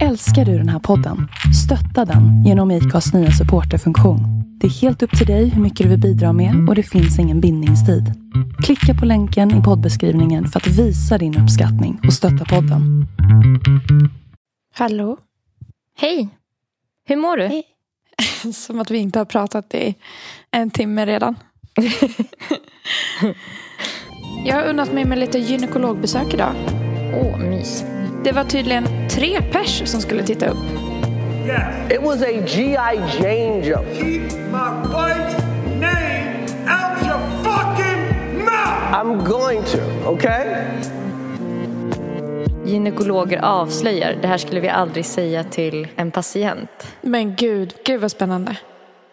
Älskar du den här podden? Stötta den genom IKAs nya supporterfunktion. Det är helt upp till dig hur mycket du vill bidra med och det finns ingen bindningstid. Klicka på länken i poddbeskrivningen för att visa din uppskattning och stötta podden. Hallå? Hej! Hur mår du? Hej. Som att vi inte har pratat i en timme redan. Jag har unnat mig med lite gynekologbesök idag. Åh, mys. Det var tydligen tre pers som skulle titta upp. It was a G.I. Jane jump. Keep my wife's name out your fucking mouth! I'm going to, okay? Gynekologer avslöjar. Det här skulle vi aldrig säga till en patient. Men gud, gud vad spännande.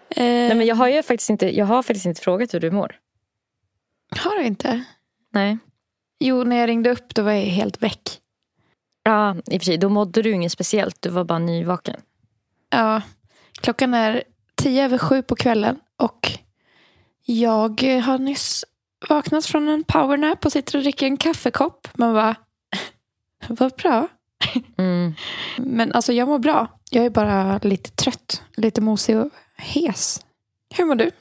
Eh, Nej, men jag har ju faktiskt inte, jag har faktiskt inte frågat hur du mår. Har du inte? Nej. Jo, när jag ringde upp då var jag helt väck. Ja, i och för sig. Då mådde du inget speciellt. Du var bara nyvaken. Ja, klockan är tio över sju på kvällen och jag har nyss vaknat från en powernap och sitter och dricker en kaffekopp. Man bara, vad bra. Mm. Men alltså jag mår bra. Jag är bara lite trött, lite mosig och hes. Hur mår du?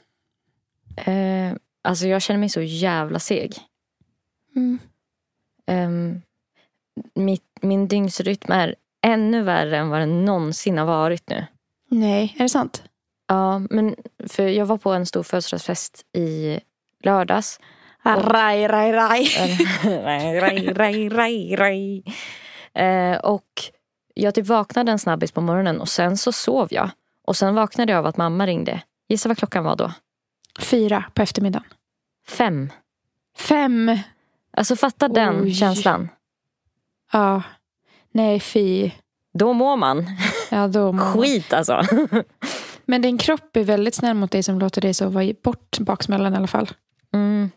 Eh, alltså jag känner mig så jävla seg. Mm. Ehm, mitt, min dygnsrytm är ännu värre än vad den någonsin har varit nu. Nej, är det sant? Ja, men för jag var på en stor födelsedagsfest i lördags. Raj, raj, raj. raj, raj, raj. Eh, och jag typ vaknade en snabbis på morgonen och sen så sov jag. Och sen vaknade jag av att mamma ringde. Gissa vad klockan var då? Fyra på eftermiddagen. Fem. Fem. Alltså fatta den Oj. känslan. Ja. Nej, fy. Då mår man. Ja, då mår man. Skit alltså. Men din kropp är väldigt snäll mot dig som låter dig sova bort baksmällan i alla fall. Mm.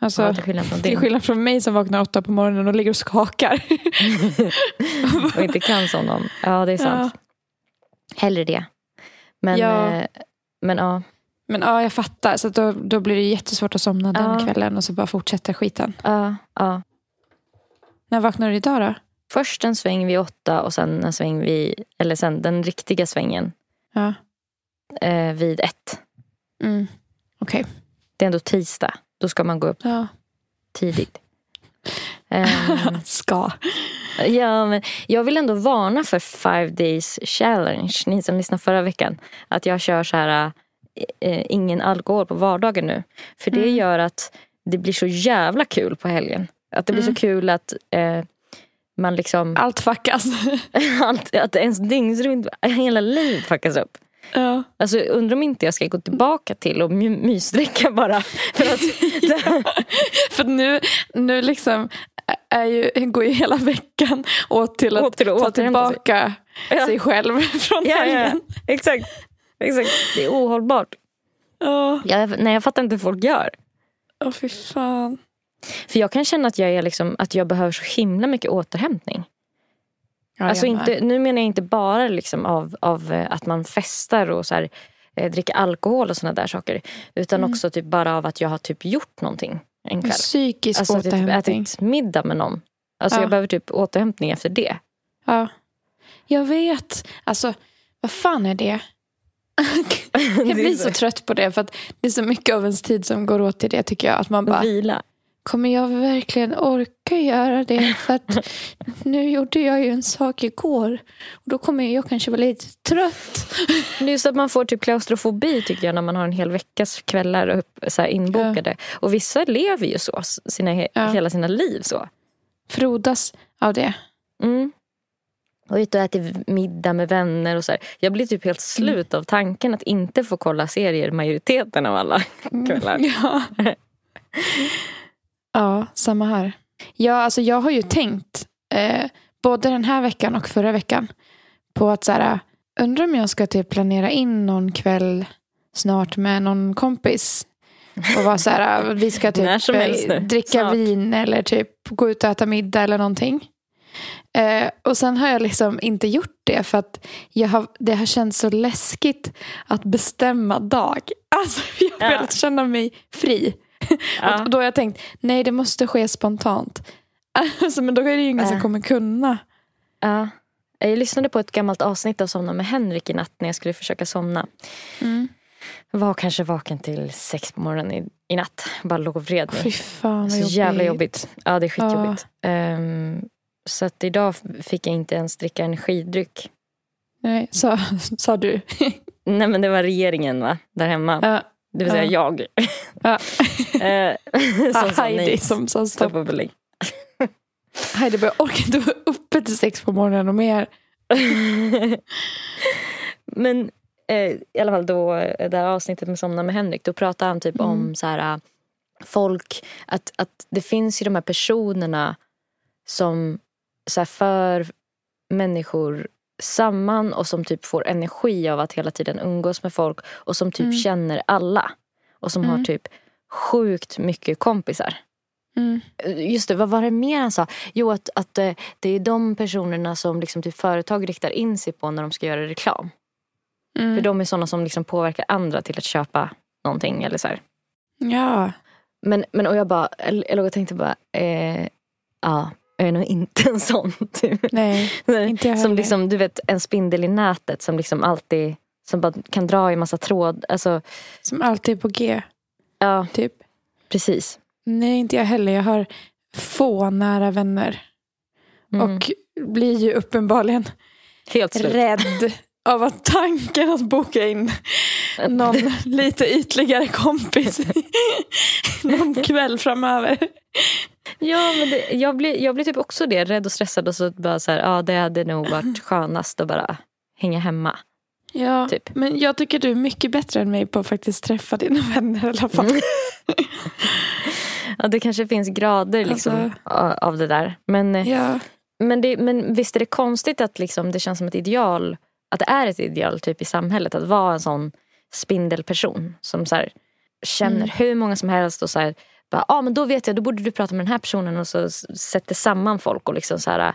Alltså, Ja, till skillnad från till skillnad från mig som vaknar åtta på morgonen och ligger och skakar. och inte kan som dem. Ja, det är sant. Hellre det. Men Ja. eh, men ja. Men ja, jag fattar. Så då, då blir det jättesvårt att somna den Ja. kvällen och så bara fortsätter skiten. ja, ja. När vaknar du idag då? Först en sväng vid åtta och sen en sväng vid, eller sen den riktiga svängen Ja. eh, vid ett. Mm. Okej. Det är ändå tisdag. Då ska man gå upp Ja. tidigt. Ehm, Ska. ja, men jag vill ändå varna för five days challenge. Ni som lyssnade förra veckan. Att jag kör så här eh, ingen alkohol på vardagen nu. För det gör att det blir så jävla kul på helgen. Att det blir så kul att eh, man liksom... Allt fuckas. Att, att ens dygnsrytm, hela livet fuckas upp. ja. Alltså undrar om inte jag ska gå tillbaka till och my- mysdricka bara. För att, För nu, nu liksom är ju, går ju hela veckan åt till att, Åt till att ta återhämta sig. tillbaka Ja. sig själv från ja, ja, helgen. ja, exakt. exakt. Det är ohållbart. Ja. Jag, nej, jag fattar inte hur folk gör. Åh fy fan. För jag kan känna att jag, är liksom, att jag behöver så himla mycket återhämtning. Ja, alltså inte, nu menar jag inte bara liksom av, av eh, att man festar och så här, eh, dricker alkohol och såna där saker. Utan Mm. också typ bara av att jag har typ gjort någonting en kväll. Psykisk Alltså typ återhämtning. ätit middag med någon. Alltså Ja. jag behöver typ återhämtning efter det. Ja. Jag vet. Alltså, vad fan är det? jag blir så trött på det för att det är så mycket av ens tid som går åt till det tycker jag. Att man bara, Vila. Kommer jag verkligen orka göra det? För att nu gjorde jag ju en sak igår. Och då kommer jag kanske vara lite trött. Det är just att man får typ klaustrofobi tycker jag när man har en hel veckas kvällar upp, så inbokade. Och vissa lever ju så, sina, Ja. hela sina liv så. Frodas av det. Mm. Och ute och äter middag med vänner och så här. Jag blir typ helt slut av tanken att inte få kolla serier majoriteten av alla kvällar. Ja. ja, samma här. Ja, alltså jag har ju tänkt eh, både den här veckan och förra veckan på att så här, undrar om jag ska typ planera in någon kväll snart med någon kompis. Och vara så här, vi ska typ eh, dricka Snart. vin eller typ gå ut och äta middag eller någonting. Eh, och sen har jag liksom inte gjort det för att jag har, det har känts så läskigt att bestämma dag. Alltså jag har Ja. velat känna mig fri. Ja. Och då har jag tänkt, nej det måste ske spontant. Alltså, men då är det ju ingen som kommer kunna. Ja. Jag lyssnade på ett gammalt avsnitt av Somna med Henrik i natt när jag skulle försöka somna. Mm. Var kanske vaken till sex på morgonen i, i natt. Bara låg och vred mig. Fy fan Så jobbigt. jävla jobbigt. Ja, det är skitjobbigt. Ehm, så att idag fick jag inte ens dricka energidryck. Nej, sa, sa du. Nej men det var regeringen va, där hemma. Ja. Det vill säga Ja. jag. Ja. Eh, som sa Heidi som sa stopp. Stopp belägg. Heidi bara, jag orkar inte vara uppe till sex på morgonen och mer. Men eh, i alla fall då, eh, det här avsnittet med Somna med Henrik, då pratar han typ om så här äh, folk, att, att det finns ju de här personerna som så här, för människor samman och som typ får energi av att hela tiden umgås med folk och som typ känner alla. Och som har typ sjukt mycket kompisar. Mm. Just det, vad var det mer han sa? Jo, att, att eh, det är de personerna som liksom typ företag riktar in sig på när de ska göra reklam. Mm. För de är sådana som liksom påverkar andra till att köpa någonting. Eller så här. Ja. Men, men och jag bara, jag låg och tänkte bara, eh, ja, jag är nog inte en sån. Typ. Nej, inte jag som heller. liksom, du vet, en spindel i nätet som liksom alltid som bara kan dra i massa tråd. Alltså, som alltid är på G. ja, Typ. precis. Nej, inte jag heller. Jag har få nära vänner. Mm. Och blir ju uppenbarligen rädd av att tanken att boka in någon lite ytligare kompis någon kväll framöver. Ja, men det, jag, blir, jag blir typ också det. Rädd och stressad och så bara så här, ja det hade nog varit skönast att bara hänga hemma. Ja, Typ. men jag tycker du är mycket bättre än mig på att faktiskt träffa dina vänner i alla fall. Ja, det kanske finns grader liksom, Alltså- av det där. Men, eh, Ja. men, det, men visst är det konstigt att liksom, det känns som ett ideal, att det är ett ideal typ i samhället att vara en sån spindelperson som så här, känner Mm. hur många som helst och så här, bara, ah, men då vet jag, då borde du prata med den här personen och så sätter samman folk och liksom så här,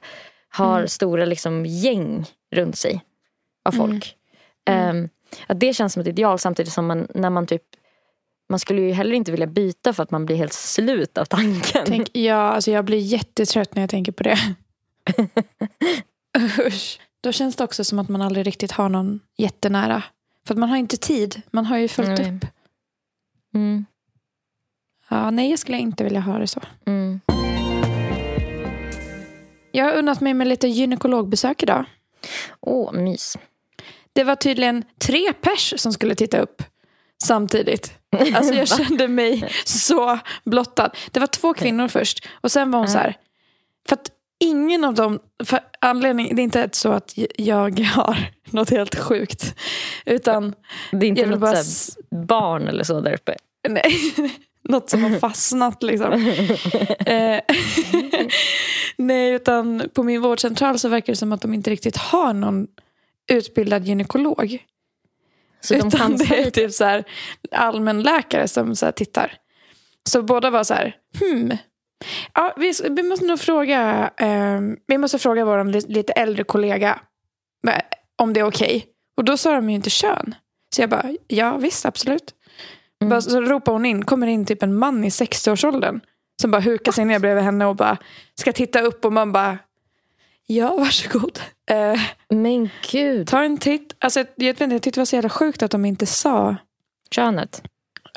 har Mm. stora liksom, gäng runt sig av folk. Ehm, att det känns som ett ideal samtidigt som man, när man typ man skulle ju heller inte vilja byta för att man blir helt slut av tanken. Tänk, ja, alltså jag blir jättetrött när jag tänker på det. Usch. Då känns det också som att man aldrig riktigt har någon jättenära. För att man har inte tid. Man har ju fullt Nej. upp. Mm, Ja, nej, jag skulle inte vilja ha det så. mm. Jag har unnat mig med lite gynekologbesök idag. Åh, mys. Det var tydligen tre pers som skulle titta upp samtidigt. Alltså jag kände mig så blottad. Det var två kvinnor först och sen var hon så här. För att ingen av dem, för anledning, det är inte så att jag har något helt sjukt. Utan Det är inte något bara barn eller så där uppe. nej, något som har fastnat liksom. Eh, nej, utan på min vårdcentral så verkar det som att de inte riktigt har någon utbildad gynekolog. Så de Utan chansar det är typ så här allmänläkare som så tittar. Så båda var så här, hmm. Ja, vi, vi måste nog fråga, eh, vi måste fråga vår li- lite äldre kollega eh, om det är okej. Och då sa de ju inte kön. Så jag bara, ja visst absolut. Bara, så ropar hon in, kommer in typ en man i 60-årsåldern. Som bara hukar sig ner bredvid henne och bara ska titta upp och man bara, ja varsågod. Eh, Men gud. ta en titt. Alltså, jag, vet inte, jag tyckte det var så jävla sjukt att de inte sa Könet.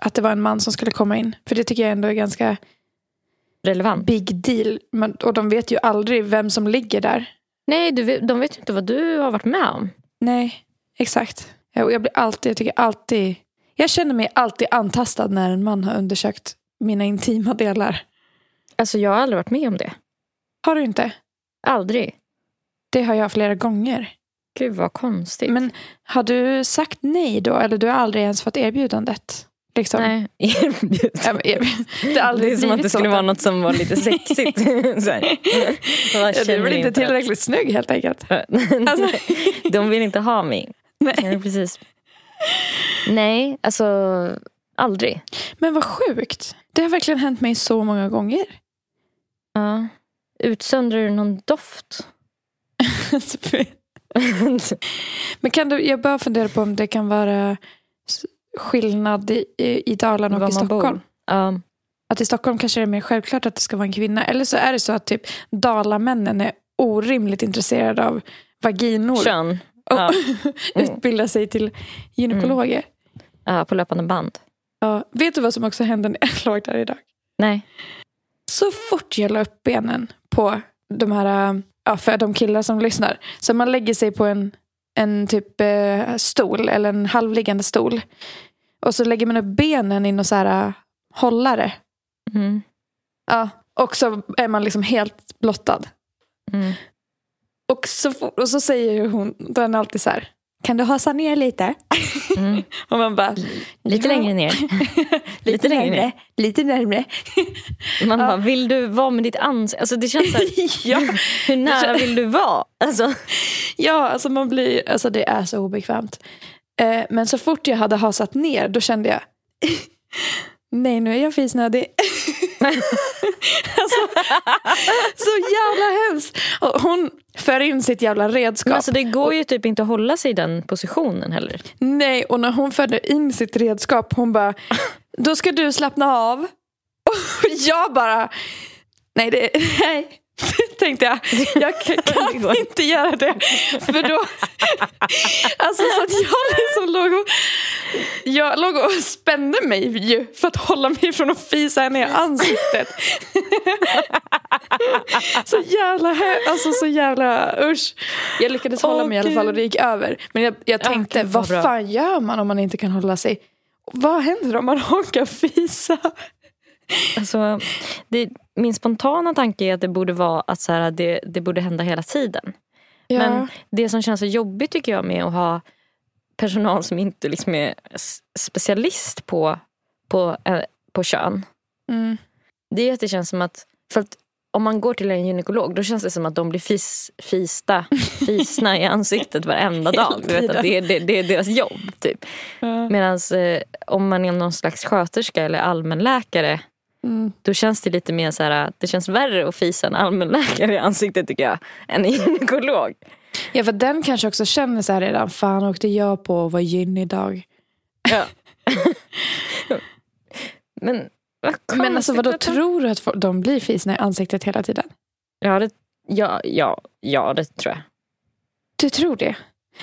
att det var en man som skulle komma in. För det tycker jag ändå är ganska Relevant. big deal. Men, och de vet ju aldrig vem som ligger där. Nej, du, de vet ju inte vad du har varit med om. Nej, exakt. Jag, jag blir alltid, jag tycker alltid, jag känner mig alltid antastad när en man har undersökt mina intima delar. Alltså jag har aldrig varit med om det. Har du inte? Aldrig. Det har jag flera gånger. Gud vad konstigt. Men har du sagt nej då? Eller du har aldrig ens fått erbjudandet? Liksom. Nej, erbjud. Ja, men erbjud- Det har aldrig Det är som att det skulle sånt vara något som var lite sexigt. Så här. Ja, du är väl inte inför att- tillräckligt snygg helt enkelt. Alltså- De vill inte ha mig. Nej. Ja, precis. Nej, alltså aldrig. Men vad sjukt. Det har verkligen hänt mig så många gånger. Ja. Utsöndrar du någon doft? Men kan du, jag bara funderar på om det kan vara skillnad i, i, Dalarna och Var i Stockholm. Ja. Att i Stockholm kanske det är mer självklart att det ska vara en kvinna. Eller så är det så att typ Dalamännen är orimligt intresserade av vaginor Kön. Och Ja. utbilda sig till gynekologer. ja, på löpande band. Ja, vet du vad som också hände när jag låg där idag? Nej. Så fort jag la upp benen på de här, ja, för de killar som lyssnar. Så man lägger sig på en, en typ eh, stol eller en halvliggande stol. Och så lägger man upp benen i någon så här äh, hållare. Mm. Ja, och så är man liksom helt blottad. Mm. Och så, och så säger hon, den alltid så här. Kan du hasa ner lite? Mm. Och man bara. Lite "Ja." längre ner. Lite längre ner. Lite närmre. Man bara, vill du vara med ditt ansikte? Alltså det känns så här, ja. hur nära vill du vara? Alltså, Ja, alltså man blir, alltså det är så obekvämt. Eh, men så fort jag hade hasat ner, då kände jag, nej nu är jag fisnödig. Alltså, så jävla hemskt. Och hon för in sitt jävla redskap. men alltså det går ju typ inte att hålla sig i den positionen heller. Nej, och när hon förde in sitt redskap, hon bara, då ska du slappna av. Och jag bara, nej, det, nej. tänkte jag, jag kan, inte göra det. För då, alltså så att jag liksom låg och, jag låg och spände mig ju för att hålla mig från att fisa henne i ansiktet. så jävla, alltså så jävla usch. Jag lyckades hålla mig i alla fall och det gick över. Men jag, jag Ja, tänkte, gud, vad fan gör man om man inte kan hålla sig? Vad händer om man råkar fisa? Alltså, det, min spontana tanke är att det borde vara att så här, det, det borde hända hela tiden. Ja. Men det som känns så jobbigt tycker jag med att ha personal som inte liksom är specialist på, på, eh, på kön. Mm. Det är att det känns som att, för att om man går till en gynekolog då känns det som att de blir fis, fista, fisna i ansiktet varenda dag. Du vet, att det, är, det, det är deras jobb. Typ. Ja. Medan eh, om man är någon slags sköterska eller allmänläkare Mm. då känns det lite mer så här, det känns värre att fisa en allmänläkare i ansiktet tycker jag än en gynekolog. Ja, för den kanske också känner så här redan, fan åkte jag på att vara gyn idag? Ja. Men vad Men alltså vadå, tror du att de blir fisna i ansiktet hela tiden? Ja, det, ja, ja, ja, det tror jag. Du tror det?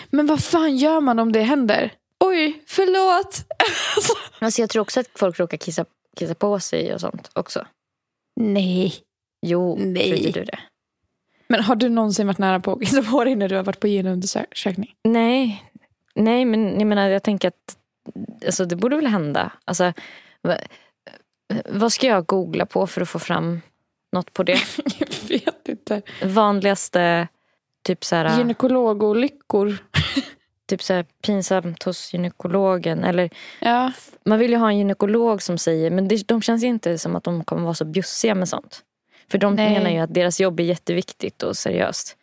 Men vad fan gör man om det händer? Oj, förlåt! Alltså, Alltså jag tror också att folk råkar kissa, kissa på sig och sånt också. Nej. Jo, Nej. tror inte du det? Men har du någonsin varit nära på att kissa på dig när du har varit på gynundersökning? Nej, nej men jag menar jag tänker att alltså, det borde väl hända. Alltså, va, vad ska jag googla på för att få fram något på det? Jag vet inte. Vanligaste typ så här, Gynekologolyckor. Typ så här pinsamt hos gynekologen. Eller, Ja. man vill ju ha en gynekolog som säger, men det, de känns inte som att de kommer vara så bjussiga med sånt. För de Nej. menar ju att deras jobb är jätteviktigt och seriöst.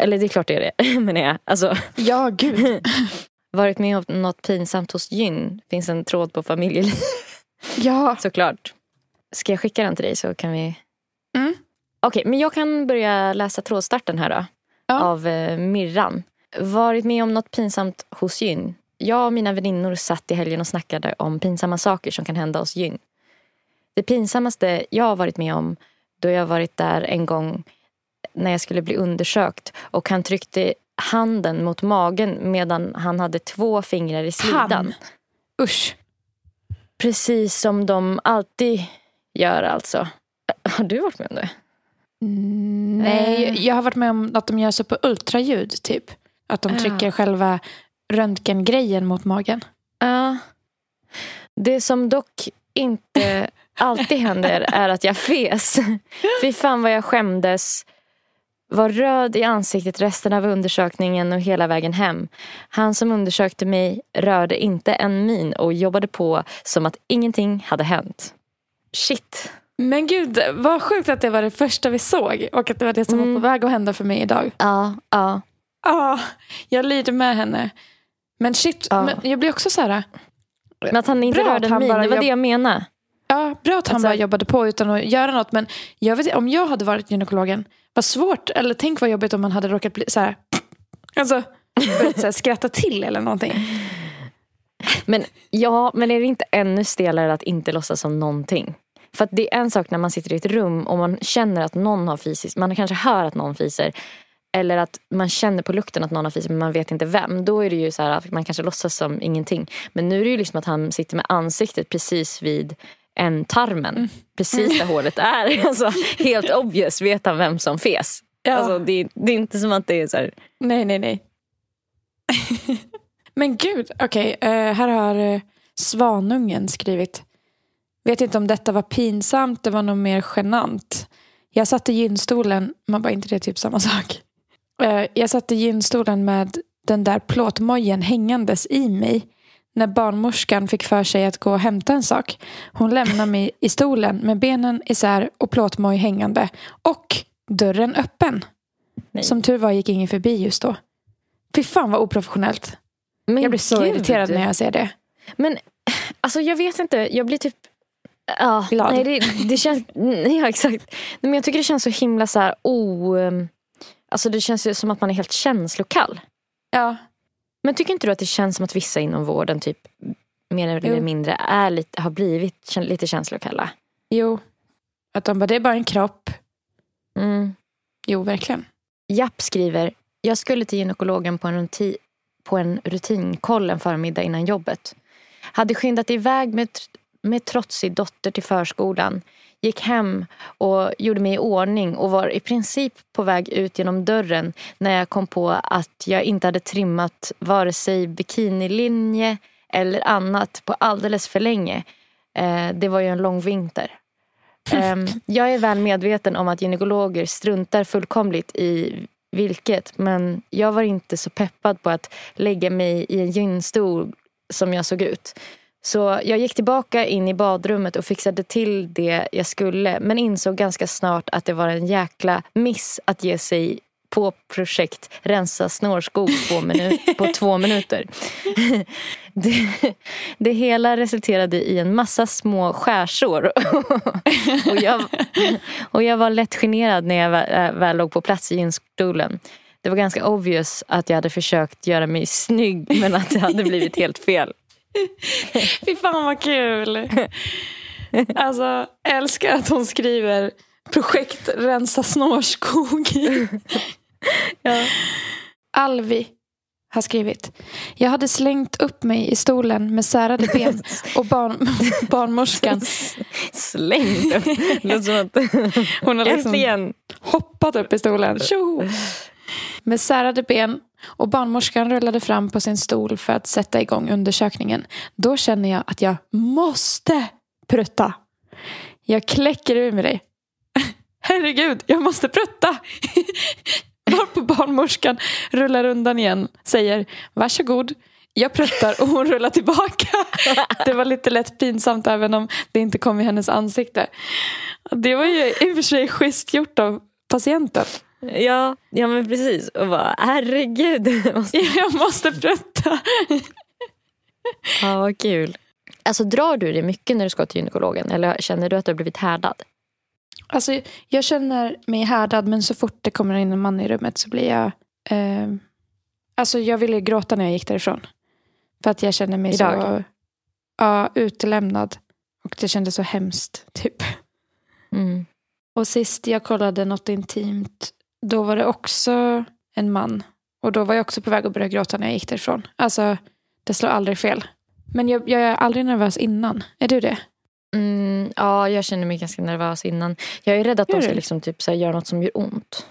Eller det är klart det är det, menar jag. Alltså, Ja, gud. varit med om något pinsamt hos gyn. Finns en tråd på familjeliv Ja. såklart. Ska jag skicka den till dig så kan vi... Mm. Okej, men jag kan börja läsa trådstarten här då. Ja. Av eh, Mirran. Varit med om något pinsamt hos gyn. Jag och mina väninnor satt i helgen och snackade om pinsamma saker som kan hända hos gyn. Det pinsammaste jag har varit med om då jag varit där en gång när jag skulle bli undersökt och han tryckte handen mot magen medan han hade två fingrar i slidan. Han. Usch. Precis som de alltid gör alltså. Har du varit med om det? Nej, jag har varit med om att de gör så på ultraljud typ. Att de Ja. trycker själva röntgengrejen mot magen. Ja. Det som dock inte alltid händer är att jag fes. Fy fan vad jag skämdes. Var röd i ansiktet resten av undersökningen och hela vägen hem. Han som undersökte mig rörde inte en min och jobbade på som att ingenting hade hänt. Shit. Men gud, vad sjukt att det var det första vi såg. Och att det var det som var på väg att hända för mig idag. Ja, ja. Ja, jag lider med henne. Men shit, Ja. men jag blir också så här. Men att han inte rörde min, det var det jag menade. Ja, bra att han Alltså- bara jobbade på utan att göra något. Men jag vet, om jag hade varit gynekologen, vad svårt. Eller tänk vad jobbigt om man hade råkat bli så här. Alltså, börjat så här, skratta till eller någonting. Men ja, men är det inte ännu stelare att inte låtsas som någonting? För att det är en sak när man sitter i ett rum och man känner att någon har fisit. Man kanske hör att någon fiser. Eller att man känner på lukten att någon har fisit men man vet inte vem. Då är det ju så här att man kanske låtsas som ingenting. Men nu är det ju liksom att han sitter med ansiktet precis vid en tarmen. Mm. Precis där hålet är. Alltså, helt obvious vet han vem som fes. Ja. Alltså, det, det är inte som att det är så här. Nej, nej, nej. Men gud, okej. eh, här har eh, Svanungen skrivit. Vet inte om detta var pinsamt, det var nog mer genant. Jag satt i gynstolen, man bara inte det är typ samma sak. Eh, jag satt i gynstolen med den där plåtmojen hängandes i mig när barnmorskan fick för sig att gå och hämta en sak. Hon lämnade mig i stolen med benen isär och plåtmoj hängande och dörren öppen. Nej. Som tur var gick ingen förbi just då. Fy fan vad oprofessionellt. Men Jag blir så gud. irriterad när jag ser det. Men alltså jag vet inte, jag blir typ Ja, Glad. nej, det, det känns, ja exakt. Men jag tycker det känns så himla så här o... ehm, Alltså det känns ju som att man är helt känslokall. Ja. Men tycker inte du att det känns som att vissa inom vården typ mer eller Jo. mindre är lite, har blivit lite känslokalla? Jo. Att de bara, det är bara en kropp. Mm. Jo, verkligen. Japp skriver, jag skulle till gynekologen på en, rutin, på en rutinkoll en förmiddag innan jobbet. Hade skyndat iväg med, med trotsig dotter till förskolan. Gick hem och gjorde mig i ordning och var i princip på väg ut genom dörren när jag kom på att jag inte hade trimmat vare sig bikinilinje eller annat på alldeles för länge. Eh, det var ju en lång vinter. Ehm, jag är väl medveten om att gynekologer struntar fullkomligt i vilket. Men jag var inte så peppad på att lägga mig i en gynstol som jag såg ut. Så jag gick tillbaka in i badrummet och fixade till det jag skulle. Men insåg ganska snart att det var en jäkla miss att ge sig på projekt rensa snårskog på, minu- på två minuter. Det, det hela resulterade i en massa små skärsår. och, jag, och jag var lätt generad när jag väl, äh, väl låg på plats i gynstolen. Det var ganska obvious att jag hade försökt göra mig snygg men att det hade blivit helt fel. Fy fan vad kul. Alltså, älskar att hon skriver projekt rensa snårskog. Ja. Alvi har skrivit. Jag hade slängt upp mig i stolen med särade ben och barn, barnmorskan som att... hon har liksom Äntligen. hoppat upp i stolen. Tjo! Med särade ben och barnmorskan rullade fram på sin stol för att sätta igång undersökningen. Då känner jag att jag måste prutta. Jag kläcker ur med dig. Herregud, jag måste prutta. Varpå barnmorskan rullar undan igen, säger varsågod. Jag pruttar och hon rullar tillbaka. Det var lite lätt pinsamt även om det inte kom i hennes ansikte. Det var ju i och för sig schysst gjort av patienten. Ja, ja men precis. Och bara herregud. jag måste- Jag måste prutta. Ja, vad kul. Alltså drar du det mycket när du ska till gynekologen? Eller känner du att du har blivit härdad? Alltså, jag känner mig härdad men så fort det kommer in en man i rummet så blir jag... Eh, alltså jag ville gråta när jag gick därifrån. För att jag känner mig Idag? så ja, utelämnad. Och det kändes så hemskt. Typ. Mm. Och sist jag kollade något intimt, då var det också en man. Och då var jag också på väg att börja gråta när jag gick därifrån. Alltså, det slår aldrig fel. Men jag, jag är aldrig nervös innan. Är du det? Mm, ja, jag känner mig ganska nervös innan. Jag är rädd att Gör de ska liksom typ, så här, göra något som gör ont.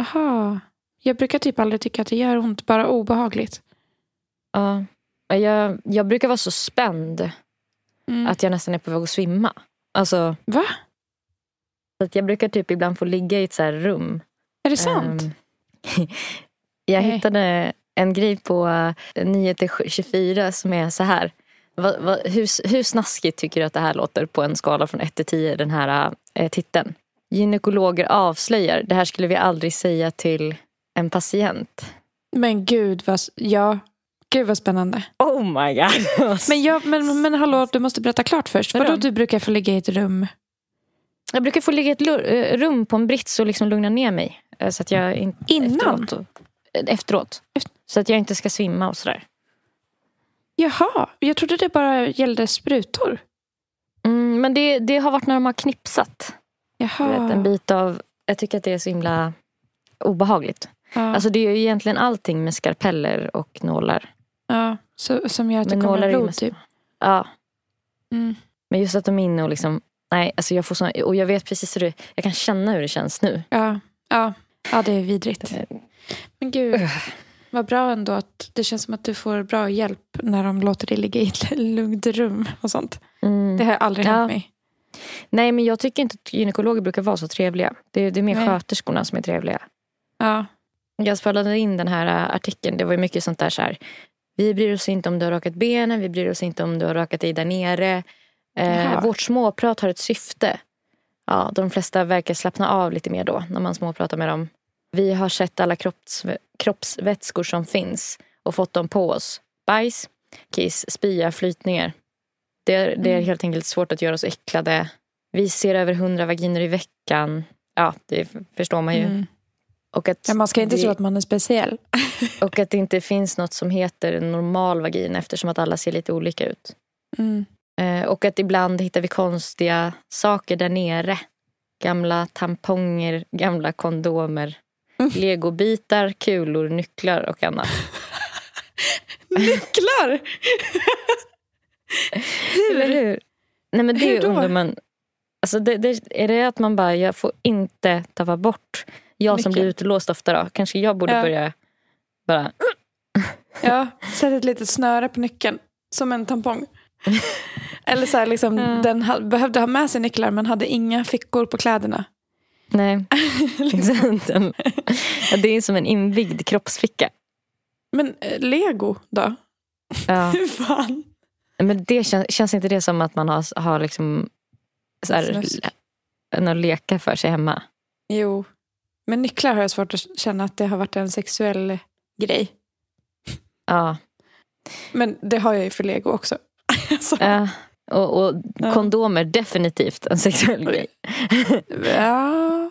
Aha. Jag brukar typ aldrig tycka att det gör ont, bara obehagligt. Ja. Jag, jag brukar vara så spänd Mm. att jag nästan är på väg att svimma. Alltså, Va? att jag brukar typ ibland få ligga i ett så här rum. Är det sant? Ehm, jag Nej. hittade en grej på eh, Nyheter 24 som är så här. Va, va, hur, hur snaskigt tycker du att det här låter på en skala från 1 till 10, den här eh, titeln? Gynekologer avslöjar, det här skulle vi aldrig säga till en patient. Men gud vad, ja. Gud vad spännande. Oh my god. Men, jag, men, men hallå, du måste berätta klart först. Vadå? Du brukar få ligga i ett rum? Jag brukar få ligga i ett eh, rum på en brits och liksom lugna ner mig. Eh, Så att jag inte, Innan? Efteråt. efteråt. Så att jag inte ska svimma och sådär. Jaha, jag trodde det bara gällde sprutor. Mm, men det, det har varit när de har knipsat. Jaha. vet, en bit av, jag tycker att det är så himla obehagligt. Ja. Alltså det är ju egentligen allting med skarpeller och nålar. ja. Så, som gör att det kommer blod mest- typ. Ja, Mm. men just att de är inne och liksom, nej alltså jag får sån, och jag vet precis hur det, jag kan känna hur det känns nu. Ja. Ja. Ja, det är vidrigt. Men gud, vad bra ändå att det känns som att du får bra hjälp när de låter dig ligga i ett lugnt rum och sånt. Mm. Det har aldrig Ja. hänt mig. Nej men jag tycker inte att gynekologer brukar vara så trevliga. Det, är- det är mer Nej. sköterskorna som är trevliga. Ja. Jag spelade in den här äh, artikeln. Det var mycket sånt där så här. Vi bryr oss inte om du har rakat benen. Vi bryr oss inte om du har rakat dig där nere. Eh, vårt småprat har ett syfte. Ja, de flesta verkar slappna av lite mer då när man småpratar med dem. Vi har sett alla kropps, kroppsvätskor som finns och fått dem på oss. Bajs, kiss, spya, flytningar. Det är, det är Mm. helt enkelt svårt att göra oss äcklade. Vi ser över hundra vaginer i veckan. Ja, det förstår man ju. Mm. Och att Ja, man ska inte det, tro att man är speciell. Och att det inte finns något som heter en normal vagina eftersom att alla ser lite olika ut. Mm. Eh, och att ibland hittar vi konstiga saker där nere. Gamla tamponger, gamla kondomer, legobitar, kulor, nycklar och annat. Nycklar! Eller hur? Nej men Hur det då? undrar man. Alltså det, det, är det att man bara, jag får inte tappa bort. Jag som blir utelåst ofta då. Kanske jag borde Ja. börja bara, Ja, sätt ett litet snöre på nyckeln. Som en tampong. Eller så här, liksom, Ja. den ha, behövde ha med sig nycklar men hade inga fickor på kläderna. nej. liksom. ja, det är som en inbyggd kroppsficka. Men eh, lego då? Ja. Hur fan? Men det känns, känns inte det som att man har, har liksom så här, Snusk. något leka för sig hemma? Jo. Men nycklar har jag svårt att känna att det har varit en sexuell grej. Ja. Men det har jag ju för lego också. Så, ja. Och, och Ja. kondomer definitivt en sexuell grej. ja.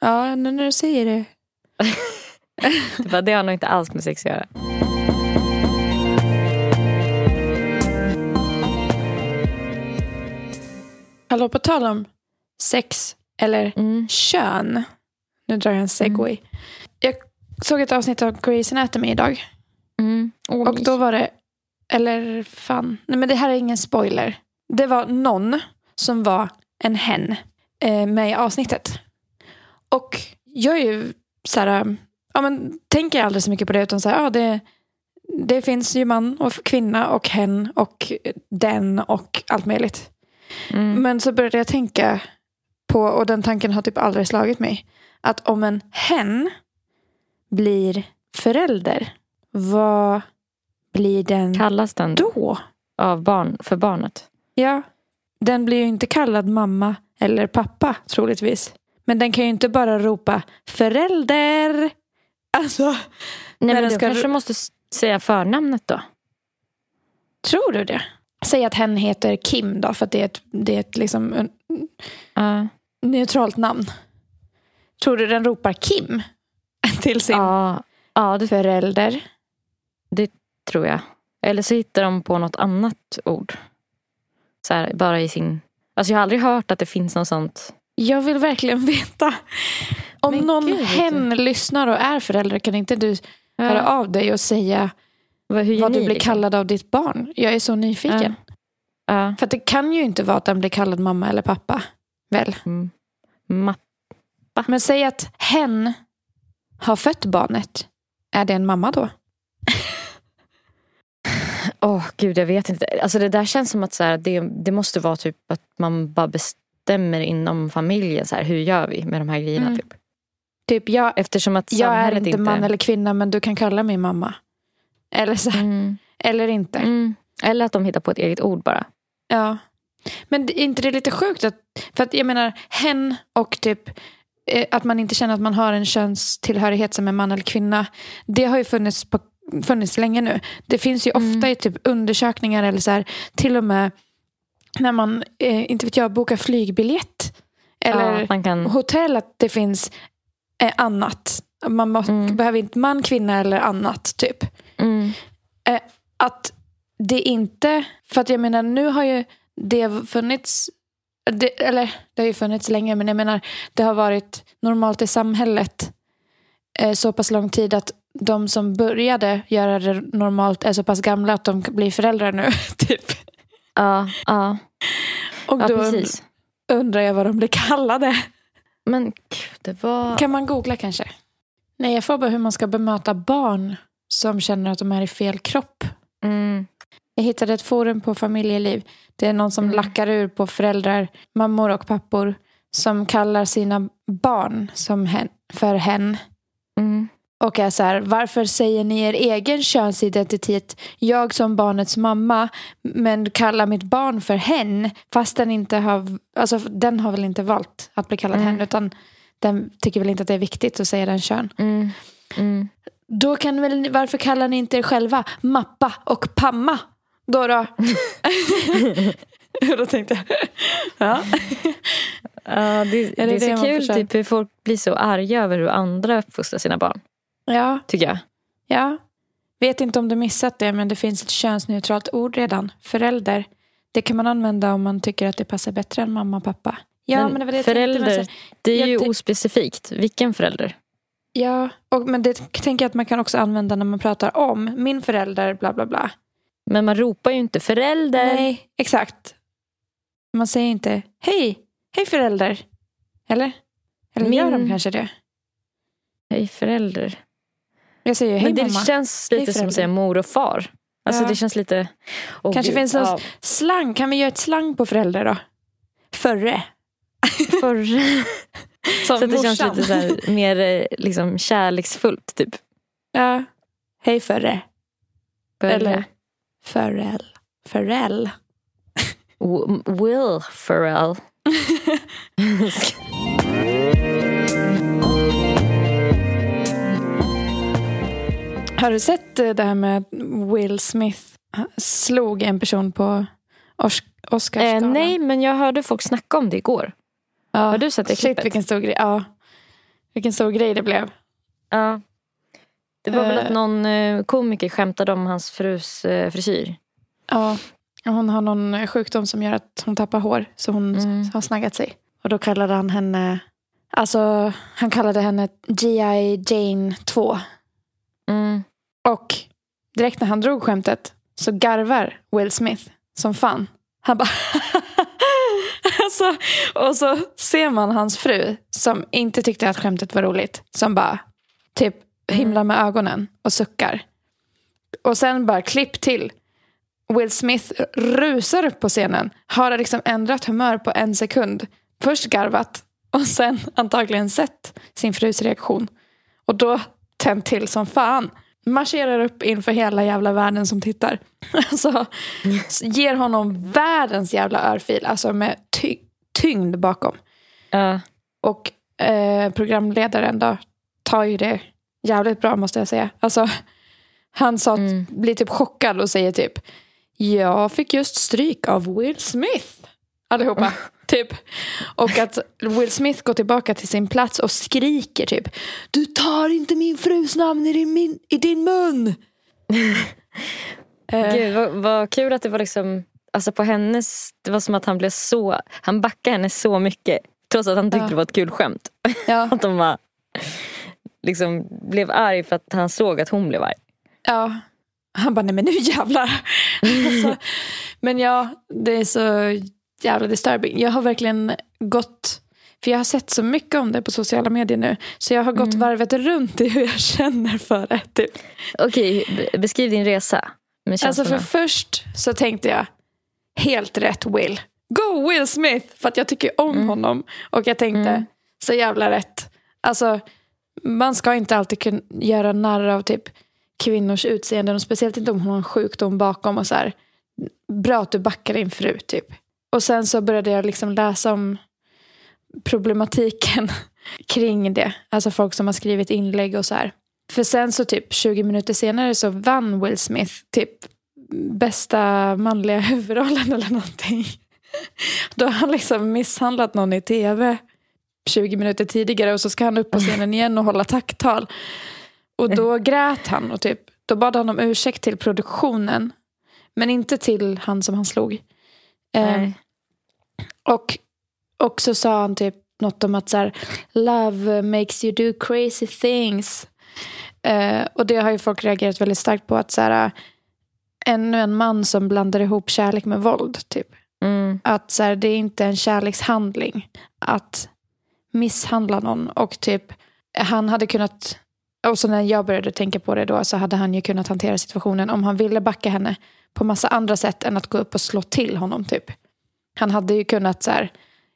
ja, nu när du säger det. Det, bara, det har nog inte alls med sex att göra. Hallå, på tal om sex eller Mm. kön. Nu drar jag en segway. Jag såg ett avsnitt av Grey's Anatomy idag. Mm. Och då var det, eller fan, nej men det här är ingen spoiler. Det var någon som var en hen eh, med i avsnittet. Och jag är ju så här, ja men tänker aldrig så mycket på det utan så här, ja det, det finns ju man och kvinna och hen och den och allt möjligt. Mm. Men så började jag tänka på, och den tanken har typ aldrig slagit mig, att om en hen blir förälder, vad blir den Kallas den då? av barn för barnet? Ja, den blir ju inte kallad mamma eller pappa troligtvis. Men den kan ju inte bara ropa förälder. Alltså, Nej men den du ska- kanske måste säga förnamnet då. tror du det? Säg att hen heter Kim då, för att det är ett, det är ett liksom en, Ja. neutralt namn. Tror du den ropar Kim till sin Ja, ja det förälder? Tror jag. Eller så hittar de på något annat ord. Så här, bara i sin... Alltså jag har aldrig hört att det finns något sånt. Jag vill verkligen veta. Om Men någon gud, hen lyssnar och är förälder, kan inte du höra av dig och säga Vad, vad du blir liksom? kallad av ditt barn? Jag är så nyfiken. Ja. För att det kan ju inte vara att den blir kallad mamma eller pappa. Väl? Mm. Ma- Men säg att hen har fött barnet. Är det en mamma då? Åh gud, jag vet inte. Alltså det där känns som att så här, det, det måste vara typ att man bara bestämmer inom familjen. Så här, hur gör vi med de här grejerna? Mm. Typ. Typ jag, Eftersom att jag är samhället inte man eller kvinna men du kan kalla mig mamma. Eller, så, Mm. eller inte. Mm. Eller att de hittar på ett eget ord bara. Ja. Men det- är inte det lite sjukt? Att, för att jag menar, hen och typ eh, att man inte känner att man har en könstillhörighet som är man eller kvinna. Det har ju funnits, på, funnits länge nu. Det finns ju Mm. ofta i typ undersökningar eller så här, till och med när man, eh, inte vet jag, bokar flygbiljett. Eller ja, kan... hotell att det finns eh, annat. Man måste, Mm. behöver inte man, kvinna eller annat typ Mm. att det inte, för att jag menar nu har ju det funnits, det, eller det har ju funnits länge men jag menar det har varit normalt i samhället eh, så pass lång tid att de som började göra det normalt är så pass gamla att de blir föräldrar nu. typ. Ja, ja. Och ja då precis. undrar jag vad de blir kallade. Men det var... Kan man googla kanske? Nej, jag får bara hur man ska bemöta barn som känner att de är i fel kropp. Mm. Jag hittade ett forum på familjeliv. Det är någon som Mm. lackar ur på föräldrar, mammor och pappor som kallar sina barn som hen, för hen. Mm. Och är så här, varför säger ni er egen könsidentitet, jag som barnets mamma, men kallar mitt barn för hen, fast den inte har, alltså den har väl inte valt att bli kallad Mm. hen, utan den tycker väl inte att det är viktigt att säga den kön. Mm. Mm. Då kan väl, varför kallar ni inte er själva Mappa och Pamma? Då då? då tänkte jag. Ja. Ja, det, det, det är så kul typ, hur folk blir så arga över hur andra uppfostrar sina barn. Ja, Tycker jag. ja. Vet inte om du missat det, men det finns ett könsneutralt ord redan. Förälder. Det kan man använda om man tycker att det passar bättre än mamma och pappa. Ja, men, Men det det jag tänkte, men förälder, så- det är jag ju ty- ospecifikt. Vilken förälder? Ja, och, men det tänker jag att man kan också använda när man pratar om min förälder, bla bla bla. Men man ropar ju inte förälder. Nej, exakt. Man säger inte hej, hej förälder. Eller? Eller gör de Min- kanske det? Hej förälder. Jag säger hej Men det mamma. känns lite som att säga mor och far. Alltså Ja. det känns lite... Åh, Kanske gud. finns någon Ja, slang. Kan vi göra ett slang på förälder då? Förre. förr. Som Så att det känns lite så här, mer eh, liksom, kärleksfullt typ. Ja. Hej förre. Förre. Eller. Förräll. W- Will Ferrell. Har du sett eh, det här med Will Smith slog en person på eh, Oscarsgalan? nej, men jag hörde folk snacka om det igår. Ja. Har du sett det Shit, klippet? vilken stor grej. Ja. Vilken stor grej det blev. Ja. Det var väl Eh. att någon eh, komiker skämtade om hans frus eh, frisyr. Ja. Hon har någon sjukdom som gör att hon tappar hår. Så hon Mm. har snaggat sig. Och då kallade han henne... Alltså, han kallade henne G.I. Jane 2. Mm. Och direkt när han drog skämtet så garvar Will Smith som fan. Han bara... alltså, och så ser man hans fru som inte tyckte att skämtet var roligt. Som bara typ himlar med ögonen och suckar. Och sen bara klipp till. Will Smith rusar upp på scenen. Har liksom ändrat humör på en sekund. Först garvat och sen antagligen sett sin frus reaktion. Och då tänt till som fan. Marscherar upp inför hela jävla världen som tittar. Alltså, ger honom världens jävla örfil. Alltså med ty- tyngd bakom. Ja. Och eh, programledaren då tar ju det jävligt bra måste jag säga. Alltså, han sa, Mm. blir typ chockad och säger typ Jag fick just stryk av Will Smith. Allihopa. typ. Och att Will Smith går tillbaka till sin plats och skriker typ Du tar inte min frus namn i din, min, i din mun. Gud, vad, vad kul att det var liksom, alltså på hennes, det var som att han blev så, han backade henne så mycket. Trots att han tyckte Ja. det var ett kul skämt. ja, Att de bara, liksom blev arg för att han såg att hon blev arg. ja. Han bara, nej men nu jävlar. alltså, men ja, det är så jävla disturbing. Jag har verkligen gått, för jag har sett så mycket om det på sociala medier nu. Så jag har gått varvet runt i hur jag känner för det. Typ. Okej, be- beskriv din resa. Alltså för först så tänkte jag, helt rätt Will. Go Will Smith! För att jag tycker om honom. Och jag tänkte, Mm. så jävla rätt. Alltså, man ska inte alltid kunna göra narr av typ kvinnors utseenden. Och speciellt inte om hon har en sjukdom bakom. och så här. Bra att du backar din fru typ. Och sen så började jag liksom läsa om problematiken kring det. Alltså folk som har skrivit inlägg och så här. För sen så typ 20 minuter senare så vann Will Smith typ bästa manliga huvudrollen eller någonting. Då har han liksom misshandlat någon i tv 20 minuter tidigare och så ska han upp på scenen igen och hålla tacktal. Och då grät han och typ, då bad han om ursäkt till produktionen. Men inte till han som han slog. Eh, Nej. Och, och så sa han typ något om att så här, love makes you do crazy things. Eh, och det har ju folk reagerat väldigt starkt på. att så här, Ännu en man som blandar ihop kärlek med våld. Typ. Mm. Att så här, det är inte en kärlekshandling att misshandla någon. Och typ han hade kunnat, och så när jag började tänka på det då så hade han ju kunnat hantera situationen om han ville backa henne på massa andra sätt än att gå upp och slå till honom typ. Han hade ju kunnat så här,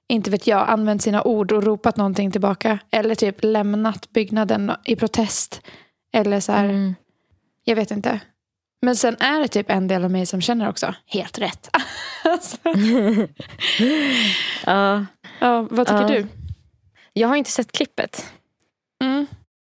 inte vet jag, använt sina ord och ropat någonting tillbaka. Eller typ lämnat byggnaden i protest. Eller så här, Mm. jag vet inte. Men sen är det typ en del av mig som känner också, helt rätt. alltså, Ja. ja, vad tycker Ja. du? Jag har inte sett klippet.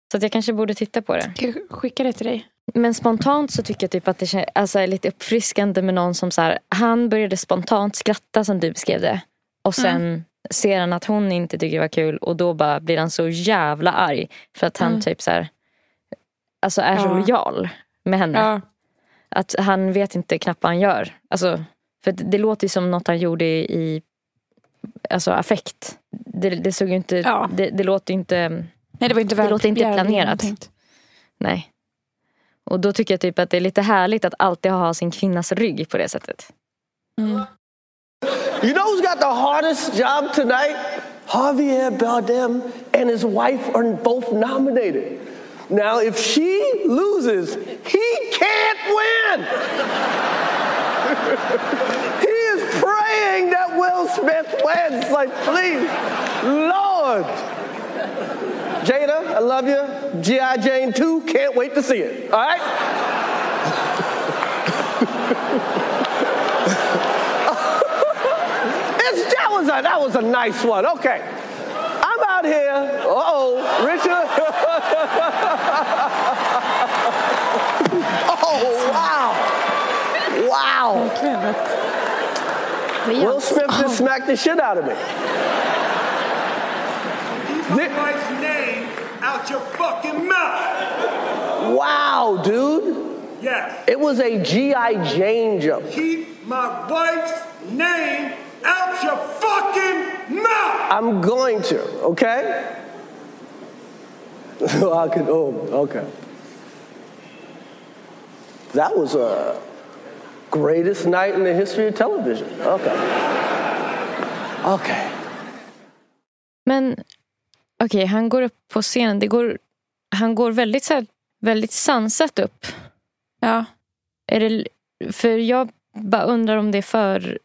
Mm. Så att jag kanske borde titta på det. Jag skickar det till dig. Men spontant så tycker jag typ att det alltså, är lite uppfriskande med någon som så här, han började spontant skratta som du beskrev det. Och sen ser han att hon inte tycker det var kul och då bara blir han så jävla arg. För att han Mm. typ så här, alltså är så Ja. lojal med henne. Ja. Att han vet inte knappt vad han gör. Alltså, för det, det låter ju som något han gjorde i, i alltså affekt. Det, det såg inte, Ja. det, det låter inte, Nej, det var inte Det låter inte planerat. nej. Och då tycker jag typ att det är lite härligt att alltid ha sin kvinnas rygg på det sättet. You know who's got the hardest job tonight? Javier Bardem and his wife are both nominated. Now, if she loses, he can't win. he is praying that Will Smith wins. Like, please, Lord. Jada, I love you. G.I. Jane 2, can't wait to see it. All right? It's, that was a that was a nice one. Okay, I'm out here. Uh oh, Richard. oh wow, wow. Will Smith just smacked the shit out of me. Keep my wife's name out your fucking mouth. Wow, dude. Yes. It was a GI Jane jump. Keep my wife's name out your fucking mouth. I'm going to. Okay. I could. Oh, okay. That was a greatest night in the history of television. Okay. Okay. Men okej, han går upp på scenen. Det går, han går väldigt, så här, väldigt sansat upp. Ja. Är det, för jag bara undrar om det är för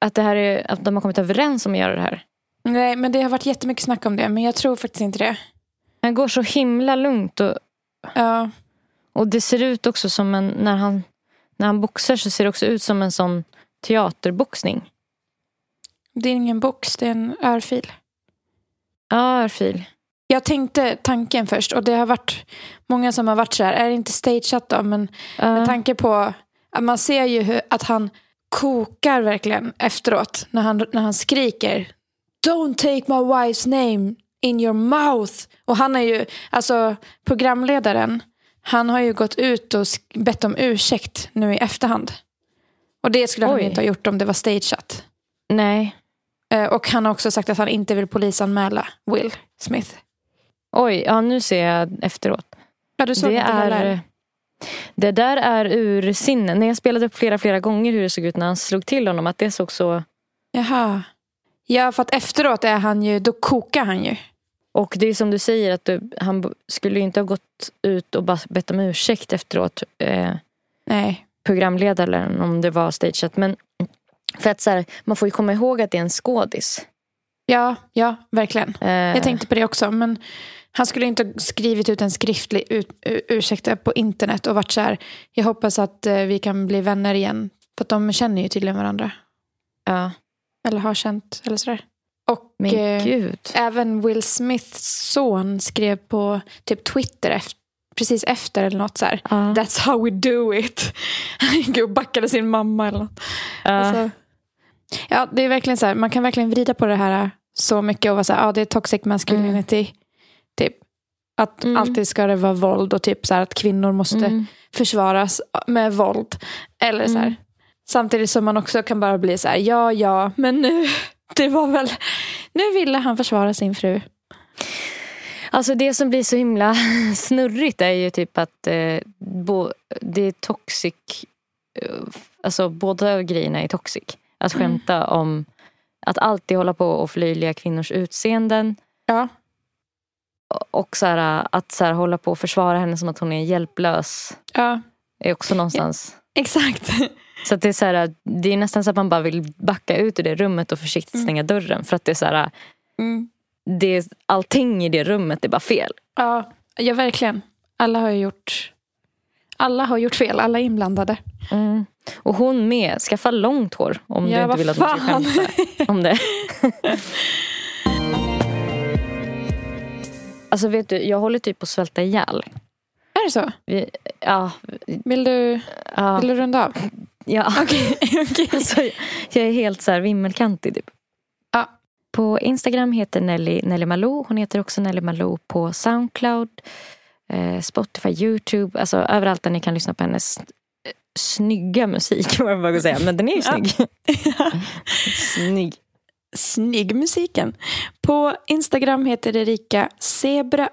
att, det här är, att de har kommit överens om att göra det här. Nej, men det har varit jättemycket snack om det. Men jag tror faktiskt inte det. Han går så himla lugnt och, Ja. och det ser ut också som en, när han, när han boxar så ser det också ut som en sån teaterboxning. Det är ingen box, det är en örfil. Ja, örfil. Jag tänkte tanken först och det har varit många som har varit så här, är det inte stageat då? Men Ja. med tanke på att man ser ju hur, att han kokar verkligen efteråt när han, när han skriker Don't take my wife's name in your mouth. Och han är ju, alltså programledaren, han har ju gått ut och bett om ursäkt nu i efterhand. Och det skulle han Oj. ju inte ha gjort om det var stageat. Nej. Eh, Och han har också sagt att han inte vill polisanmäla Will Smith. Oj, ja nu ser jag efteråt. Ja, du såg det, heller. är, det där är ur sinnen. När jag spelade upp flera, flera gånger hur det såg ut när han slog till honom. Att det såg så... Jaha. Ja, för att efteråt är han ju, då kokar han ju. Och det är som du säger att du, han skulle inte ha gått ut och bara bett om ursäkt efteråt. Eh, Nej. programledaren om det var stageat. Men för att så här, man får ju komma ihåg att det är en skådis. Ja, ja, verkligen. Eh, Jag tänkte på det också. Men han skulle inte ha skrivit ut en skriftlig ut, ursäkt på internet och varit så här, jag hoppas att eh, vi kan bli vänner igen. För att de känner ju tydligen varandra. Ja, Eller har känt, eller sådär. Och eh, även Will Smiths son skrev på typ Twitter efter, precis efter eller något så här. Ja. That's how we do it. Han gick och backade sin mamma eller något. Ja. Alltså, ja, det är verkligen så här, man kan verkligen vrida på det här så mycket och vara så här, ja det är toxic masculinity. Typ. Att Mm. alltid ska det vara våld och typ så här att kvinnor måste Mm. försvaras med våld. Eller så här. Mm. Samtidigt som man också kan bara bli så här, ja ja, men nu, det var väl, Nu ville han försvara sin fru. Alltså det som blir så himla snurrigt är ju typ att eh, bo, det är toxic. eh, Alltså båda grejerna är toxic. Att skämta om att alltid hålla på och förlöjliga kvinnors utseenden. Ja. Och så här, att så här, hålla på och försvara henne som att hon är hjälplös. Ja, Är också någonstans. exakt. Så det, är så här, det är nästan så att man bara vill backa ut ur det rummet och försiktigt stänga dörren. För att det är så här, Mm. det är, allting i det rummet är bara fel. Ja, ja, verkligen. Alla har gjort... Alla har gjort fel, alla är inblandade. Mm. Och hon med, skaffa långt hår om Ja, du inte vill att hon ska fan. skämta om det. alltså vet du, jag håller typ på att svälta ihjäl. Är det så? Vi, ja, Vill du, ja, vill du runda av? ja. alltså, jag, är helt så här vimmelkantig typ. Ja. På Instagram heter Nelly Nelly Malou. Hon heter också Nelly Malou på Soundcloud, eh, Spotify, Youtube. Alltså överallt där ni kan lyssna på hennes snygga musik. Vad jag bara säga. Men den är ju Ja. snygg. snygg. Snygg musiken. På Instagram heter Erika zebra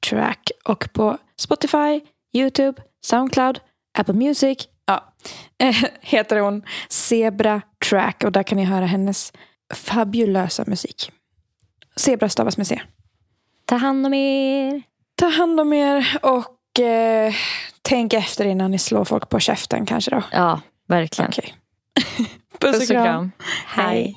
track och på Spotify, Youtube, Soundcloud, Apple Music ja, heter hon Zebra track och där kan ni höra hennes fabulösa musik. Zebra stavas med C. Ta hand om er. Ta hand om er och eh, tänk efter innan ni slår folk på käften kanske då. Ja, verkligen. Okej. Puss och kram. Hej.